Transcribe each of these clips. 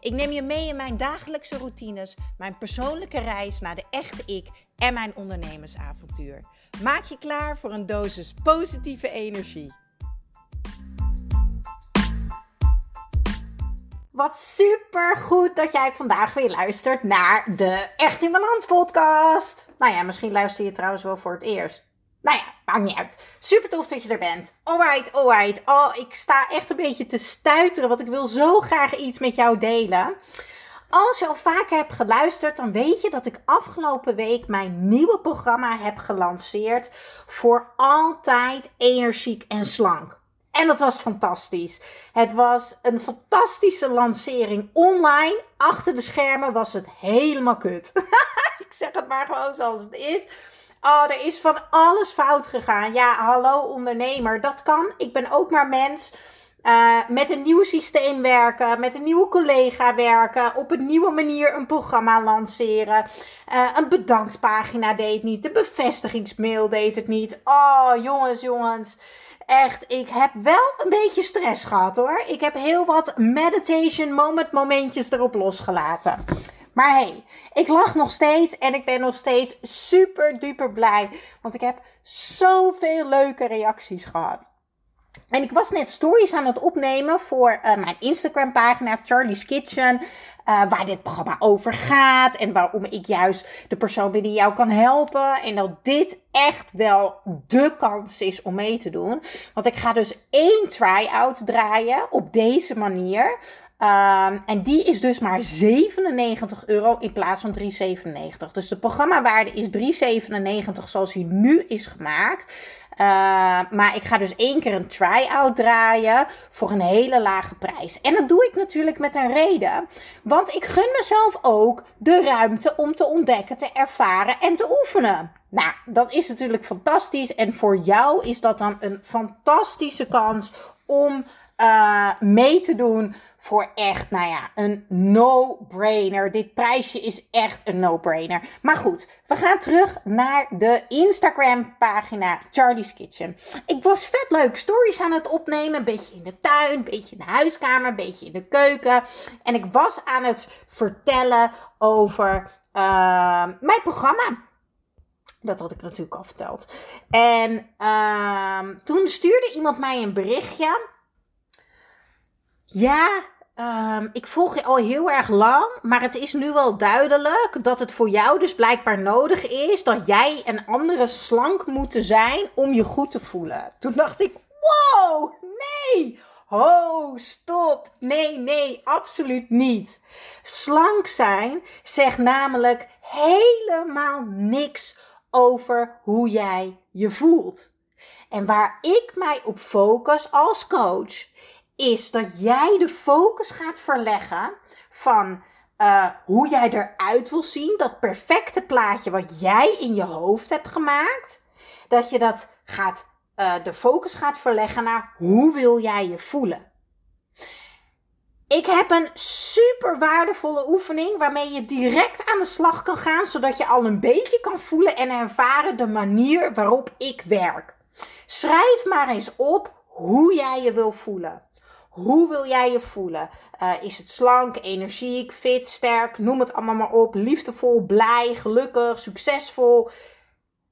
Ik neem je mee in mijn dagelijkse routines, mijn persoonlijke reis naar de echte ik en mijn ondernemersavontuur. Maak je klaar voor een dosis positieve energie. Wat super goed dat jij vandaag weer luistert naar de Echt in Balans podcast. Nou ja, misschien luister je trouwens wel voor het eerst. Nou ja, maakt niet uit. Super tof dat je er bent. Alright, alright. Oh, ik sta echt een beetje te stuiteren, want ik wil zo graag iets met jou delen. Als je al vaker hebt geluisterd, dan weet je dat ik afgelopen week mijn nieuwe programma heb gelanceerd voor altijd energiek en slank. En dat was fantastisch. Het was een fantastische lancering online. Achter de schermen was het helemaal kut. ik zeg het maar gewoon zoals het is. Oh, er is van alles fout gegaan. Ja, hallo ondernemer, dat kan. Ik ben ook maar mens. Uh, met een nieuw systeem werken, met een nieuwe collega werken, op een nieuwe manier een programma lanceren. Uh, een bedankpagina deed niet, de bevestigingsmail deed het niet. Oh, jongens, jongens. Echt, ik heb wel een beetje stress gehad hoor. Ik heb heel wat meditation moment momentjes erop losgelaten. Maar hey, ik lach nog steeds en ik ben nog steeds super duper blij. Want ik heb zoveel leuke reacties gehad. En ik was net stories aan het opnemen voor uh, mijn Instagram pagina Charlie's Kitchen. Uh, waar dit programma over gaat. En waarom ik juist de persoon ben die jou kan helpen. En dat dit echt wel de kans is om mee te doen. Want ik ga dus één try-out draaien op deze manier. Um, en die is dus maar 97 euro in plaats van 3,97. Dus de programmawaarde is 3,97 zoals hij nu is gemaakt. Uh, maar ik ga dus één keer een try-out draaien voor een hele lage prijs. En dat doe ik natuurlijk met een reden. Want ik gun mezelf ook de ruimte om te ontdekken, te ervaren en te oefenen. Nou, dat is natuurlijk fantastisch. En voor jou is dat dan een fantastische kans om uh, mee te doen voor echt, nou ja, een no-brainer. Dit prijsje is echt een no-brainer. Maar goed, we gaan terug naar de Instagram-pagina Charlie's Kitchen. Ik was vet leuk stories aan het opnemen. Een beetje in de tuin, een beetje in de huiskamer, een beetje in de keuken. En ik was aan het vertellen over uh, mijn programma. Dat had ik natuurlijk al verteld. En uh, toen stuurde iemand mij een berichtje. Ja, um, ik volg je al heel erg lang, maar het is nu wel duidelijk dat het voor jou dus blijkbaar nodig is dat jij en anderen slank moeten zijn om je goed te voelen. Toen dacht ik, wow, nee, ho, stop, nee, nee, absoluut niet. Slank zijn zegt namelijk helemaal niks over hoe jij je voelt. En waar ik mij op focus als coach is dat jij de focus gaat verleggen van uh, hoe jij eruit wil zien. Dat perfecte plaatje wat jij in je hoofd hebt gemaakt. Dat je dat gaat, uh, de focus gaat verleggen naar hoe wil jij je voelen. Ik heb een super waardevolle oefening waarmee je direct aan de slag kan gaan, zodat je al een beetje kan voelen en ervaren de manier waarop ik werk. Schrijf maar eens op hoe jij je wil voelen. Hoe wil jij je voelen? Uh, is het slank, energiek, fit, sterk? Noem het allemaal maar op. Liefdevol, blij, gelukkig, succesvol.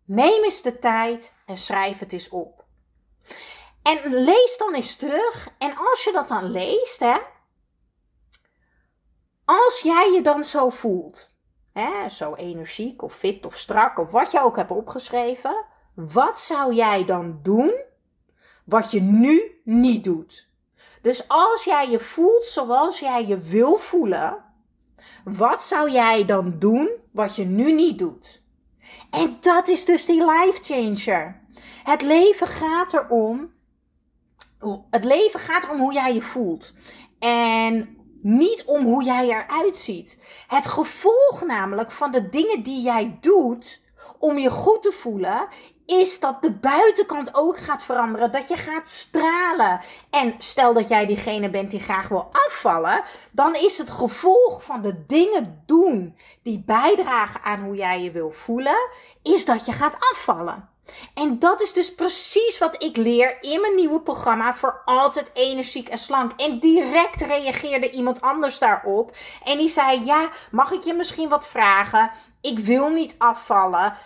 Neem eens de tijd en schrijf het eens op. En lees dan eens terug. En als je dat dan leest, hè, als jij je dan zo voelt, hè, zo energiek of fit of strak of wat je ook hebt opgeschreven, wat zou jij dan doen wat je nu niet doet? Dus als jij je voelt zoals jij je wil voelen, wat zou jij dan doen wat je nu niet doet? En dat is dus die life changer. Het leven gaat erom. Het leven gaat erom hoe jij je voelt. En niet om hoe jij eruit ziet. Het gevolg namelijk van de dingen die jij doet, om je goed te voelen, is dat de buitenkant ook gaat veranderen. Dat je gaat stralen. En stel dat jij diegene bent die graag wil afvallen, dan is het gevolg van de dingen doen die bijdragen aan hoe jij je wil voelen, is dat je gaat afvallen. En dat is dus precies wat ik leer in mijn nieuwe programma voor altijd energiek en slank. En direct reageerde iemand anders daarop. En die zei: Ja, mag ik je misschien wat vragen? Ik wil niet afvallen.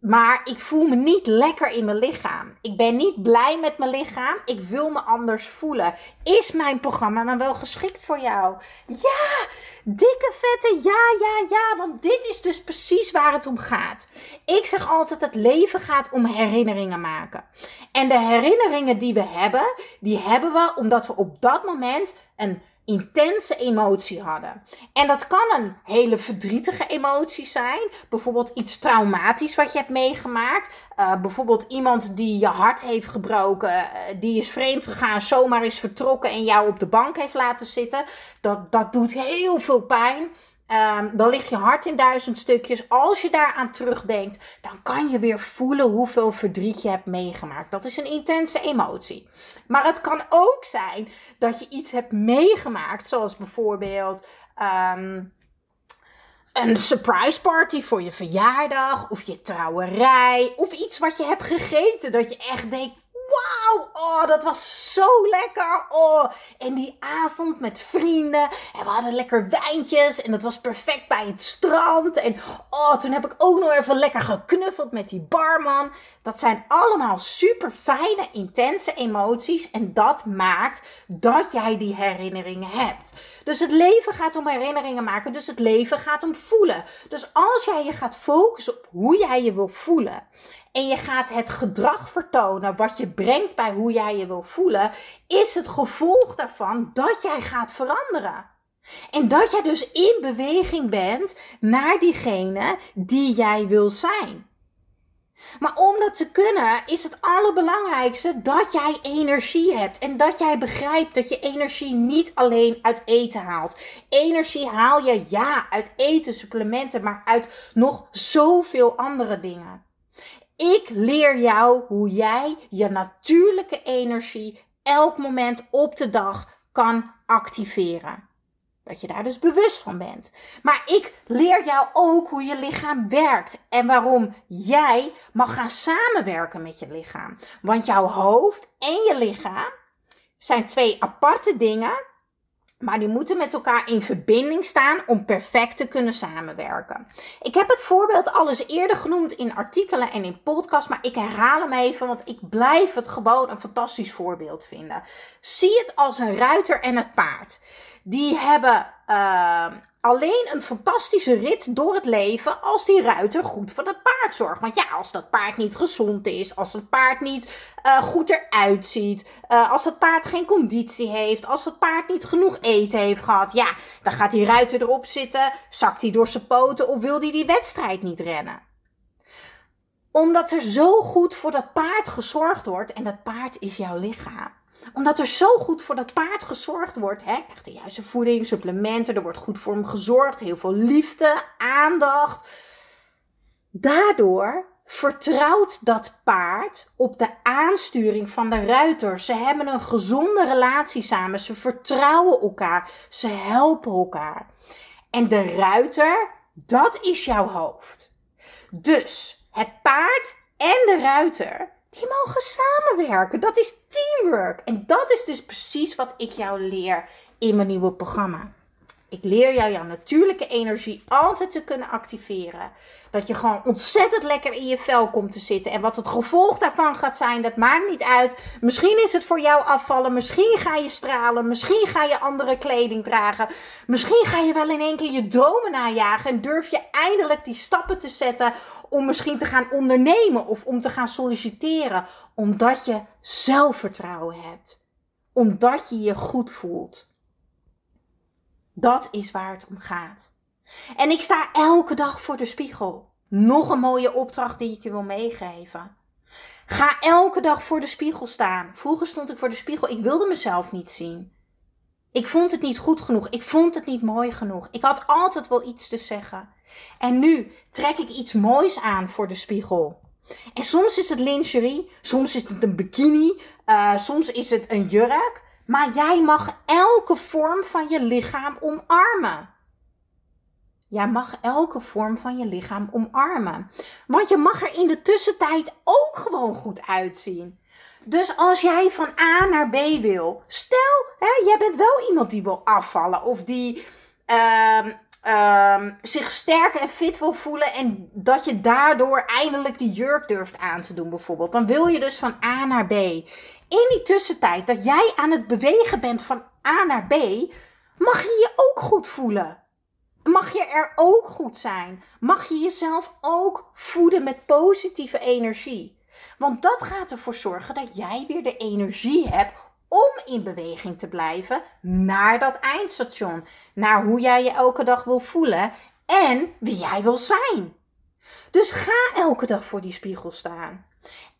Maar ik voel me niet lekker in mijn lichaam. Ik ben niet blij met mijn lichaam. Ik wil me anders voelen. Is mijn programma dan wel geschikt voor jou? Ja, dikke vette ja, ja, ja. Want dit is dus precies waar het om gaat. Ik zeg altijd: het leven gaat om herinneringen maken. En de herinneringen die we hebben, die hebben we omdat we op dat moment een intense emotie hadden. En dat kan een hele verdrietige emotie zijn. Bijvoorbeeld iets traumatisch wat je hebt meegemaakt. Uh, bijvoorbeeld iemand die je hart heeft gebroken, uh, die is vreemd gegaan, zomaar is vertrokken en jou op de bank heeft laten zitten. Dat, dat doet heel veel pijn. Um, dan ligt je hart in duizend stukjes. Als je daaraan terugdenkt, dan kan je weer voelen hoeveel verdriet je hebt meegemaakt. Dat is een intense emotie. Maar het kan ook zijn dat je iets hebt meegemaakt, zoals bijvoorbeeld. Um, een surprise party voor je verjaardag, of je trouwerij, of iets wat je hebt gegeten dat je echt denkt: Wauw, oh, dat was zo lekker. Oh, en die avond met vrienden. En we hadden lekker wijntjes. En dat was perfect bij het strand. En oh, toen heb ik ook nog even lekker geknuffeld met die barman. Dat zijn allemaal super fijne, intense emoties. En dat maakt dat jij die herinneringen hebt. Dus het leven gaat om herinneringen maken. Dus het leven gaat om voelen. Dus als jij je gaat focussen op hoe jij je wil voelen en je gaat het gedrag vertonen wat je brengt bij hoe jij je wil voelen, is het gevolg daarvan dat jij gaat veranderen. En dat jij dus in beweging bent naar diegene die jij wil zijn. Maar om dat te kunnen is het allerbelangrijkste dat jij energie hebt. En dat jij begrijpt dat je energie niet alleen uit eten haalt. Energie haal je ja uit eten, supplementen, maar uit nog zoveel andere dingen. Ik leer jou hoe jij je natuurlijke energie elk moment op de dag kan activeren. Dat je daar dus bewust van bent. Maar ik leer jou ook hoe je lichaam werkt en waarom jij mag gaan samenwerken met je lichaam. Want jouw hoofd en je lichaam zijn twee aparte dingen maar die moeten met elkaar in verbinding staan om perfect te kunnen samenwerken. Ik heb het voorbeeld alles eerder genoemd in artikelen en in podcasts, maar ik herhaal hem even, want ik blijf het gewoon een fantastisch voorbeeld vinden. Zie het als een ruiter en het paard. Die hebben uh, alleen een fantastische rit door het leven als die ruiter goed voor dat paard zorgt. Want ja, als dat paard niet gezond is, als het paard niet uh, goed eruit ziet, uh, als het paard geen conditie heeft, als het paard niet genoeg eten heeft gehad, ja, dan gaat die ruiter erop zitten, zakt hij door zijn poten of wil hij die wedstrijd niet rennen omdat er zo goed voor dat paard gezorgd wordt en dat paard is jouw lichaam omdat er zo goed voor dat paard gezorgd wordt. Hè? Krijgt de juiste voeding, supplementen, er wordt goed voor hem gezorgd. Heel veel liefde, aandacht. Daardoor vertrouwt dat paard op de aansturing van de ruiter. Ze hebben een gezonde relatie samen. Ze vertrouwen elkaar. Ze helpen elkaar. En de ruiter, dat is jouw hoofd. Dus het paard en de ruiter die mogen samenwerken. Dat is teamwork. En dat is dus precies wat ik jou leer in mijn nieuwe programma. Ik leer jou jouw natuurlijke energie altijd te kunnen activeren. Dat je gewoon ontzettend lekker in je vel komt te zitten. En wat het gevolg daarvan gaat zijn, dat maakt niet uit. Misschien is het voor jou afvallen. Misschien ga je stralen. Misschien ga je andere kleding dragen. Misschien ga je wel in één keer je dromen najagen. En durf je eindelijk die stappen te zetten om misschien te gaan ondernemen of om te gaan solliciteren. Omdat je zelfvertrouwen hebt. Omdat je je goed voelt. Dat is waar het om gaat. En ik sta elke dag voor de spiegel. Nog een mooie opdracht die ik je wil meegeven. Ga elke dag voor de spiegel staan. Vroeger stond ik voor de spiegel. Ik wilde mezelf niet zien. Ik vond het niet goed genoeg. Ik vond het niet mooi genoeg. Ik had altijd wel iets te zeggen. En nu trek ik iets moois aan voor de spiegel. En soms is het lingerie, soms is het een bikini, uh, soms is het een jurk. Maar jij mag elke vorm van je lichaam omarmen. Jij mag elke vorm van je lichaam omarmen. Want je mag er in de tussentijd ook gewoon goed uitzien. Dus als jij van A naar B wil, stel, hè, jij bent wel iemand die wil afvallen of die uh, uh, zich sterk en fit wil voelen en dat je daardoor eindelijk die jurk durft aan te doen, bijvoorbeeld. Dan wil je dus van A naar B. In die tussentijd dat jij aan het bewegen bent van A naar B, mag je je ook goed voelen. Mag je er ook goed zijn? Mag je jezelf ook voeden met positieve energie? Want dat gaat ervoor zorgen dat jij weer de energie hebt om in beweging te blijven naar dat eindstation. Naar hoe jij je elke dag wil voelen en wie jij wil zijn. Dus ga elke dag voor die spiegel staan.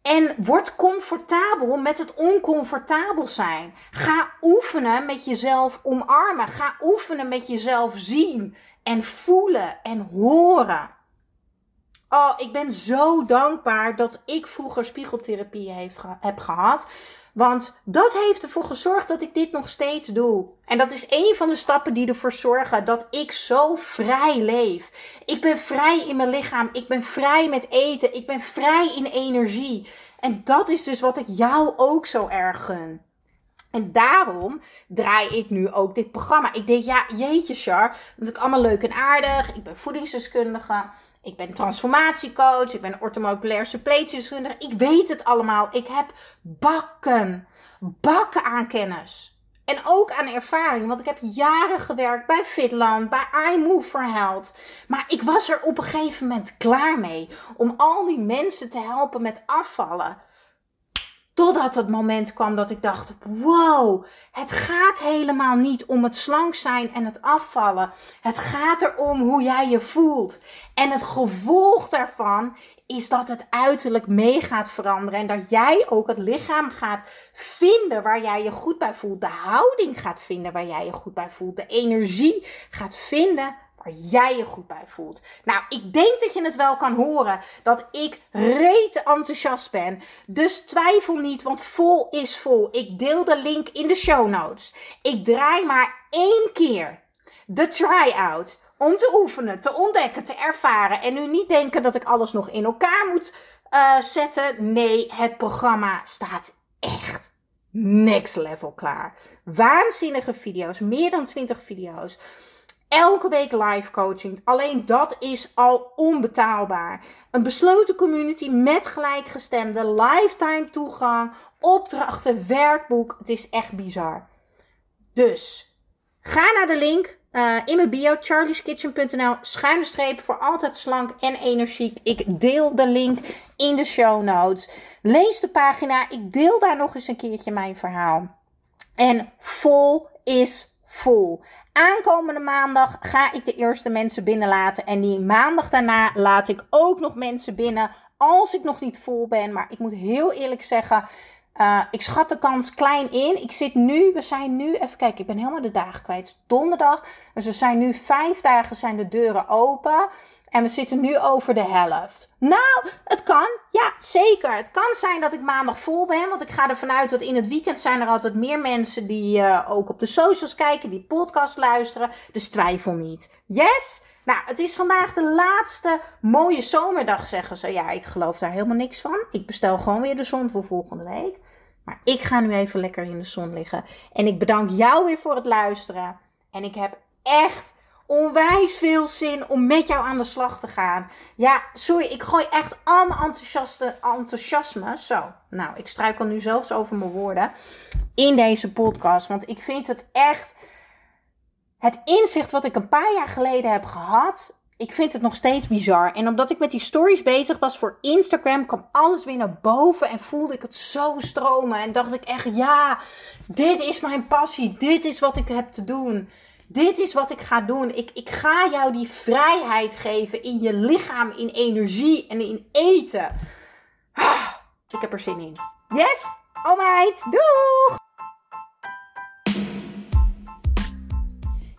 En word comfortabel met het oncomfortabel zijn. Ga oefenen met jezelf omarmen. Ga oefenen met jezelf zien en voelen en horen. Oh, ik ben zo dankbaar dat ik vroeger spiegeltherapie heb gehad. Want dat heeft ervoor gezorgd dat ik dit nog steeds doe. En dat is een van de stappen die ervoor zorgen dat ik zo vrij leef. Ik ben vrij in mijn lichaam. Ik ben vrij met eten. Ik ben vrij in energie. En dat is dus wat ik jou ook zo erg gun. En daarom draai ik nu ook dit programma. Ik denk, ja, jeetje, Char. Is allemaal leuk en aardig. Ik ben voedingsdeskundige. Ik ben transformatiecoach. Ik ben orthomoleculair suppletiedeskundige. Ik weet het allemaal. Ik heb bakken. Bakken aan kennis. En ook aan ervaring. Want ik heb jaren gewerkt bij Fitland, bij iMove for Health. Maar ik was er op een gegeven moment klaar mee. Om al die mensen te helpen met afvallen. Totdat het moment kwam dat ik dacht: wow, het gaat helemaal niet om het slank zijn en het afvallen. Het gaat erom hoe jij je voelt. En het gevolg daarvan is dat het uiterlijk mee gaat veranderen. En dat jij ook het lichaam gaat vinden waar jij je goed bij voelt. De houding gaat vinden waar jij je goed bij voelt. De energie gaat vinden waar jij je goed bij voelt. Nou, ik denk dat je het wel kan horen dat ik rete enthousiast ben. Dus twijfel niet, want vol is vol. Ik deel de link in de show notes. Ik draai maar één keer de try-out om te oefenen, te ontdekken, te ervaren. En nu niet denken dat ik alles nog in elkaar moet uh, zetten. Nee, het programma staat echt next level klaar. Waanzinnige video's, meer dan 20 video's. Elke week live coaching. Alleen dat is al onbetaalbaar. Een besloten community met gelijkgestemde, lifetime toegang, opdrachten, werkboek. Het is echt bizar. Dus ga naar de link uh, in mijn bio, charlieskitchen.nl, schuine streep voor altijd slank en energiek. Ik deel de link in de show notes. Lees de pagina. Ik deel daar nog eens een keertje mijn verhaal. En vol is vol. Aankomende maandag ga ik de eerste mensen binnenlaten. En die maandag daarna laat ik ook nog mensen binnen. Als ik nog niet vol ben. Maar ik moet heel eerlijk zeggen. Uh, ik schat de kans klein in. Ik zit nu, we zijn nu, even kijken, ik ben helemaal de dagen kwijt. Donderdag. Dus we zijn nu vijf dagen zijn de deuren open. En we zitten nu over de helft. Nou, het kan. Ja, zeker. Het kan zijn dat ik maandag vol ben. Want ik ga ervan uit dat in het weekend zijn er altijd meer mensen die uh, ook op de socials kijken, die podcast luisteren. Dus twijfel niet. Yes? Nou, het is vandaag de laatste mooie zomerdag, zeggen ze. Ja, ik geloof daar helemaal niks van. Ik bestel gewoon weer de zon voor volgende week. Maar ik ga nu even lekker in de zon liggen. En ik bedank jou weer voor het luisteren. En ik heb echt onwijs veel zin om met jou aan de slag te gaan. Ja, sorry, ik gooi echt allemaal enthousiaste, enthousiasme. Zo, nou, ik struikel nu zelfs over mijn woorden. In deze podcast. Want ik vind het echt. Het inzicht wat ik een paar jaar geleden heb gehad. Ik vind het nog steeds bizar. En omdat ik met die stories bezig was voor Instagram, kwam alles weer naar boven en voelde ik het zo stromen. En dacht ik echt, ja, dit is mijn passie. Dit is wat ik heb te doen. Dit is wat ik ga doen. Ik, ik ga jou die vrijheid geven in je lichaam, in energie en in eten. Ah, ik heb er zin in. Yes? Alright, doeg!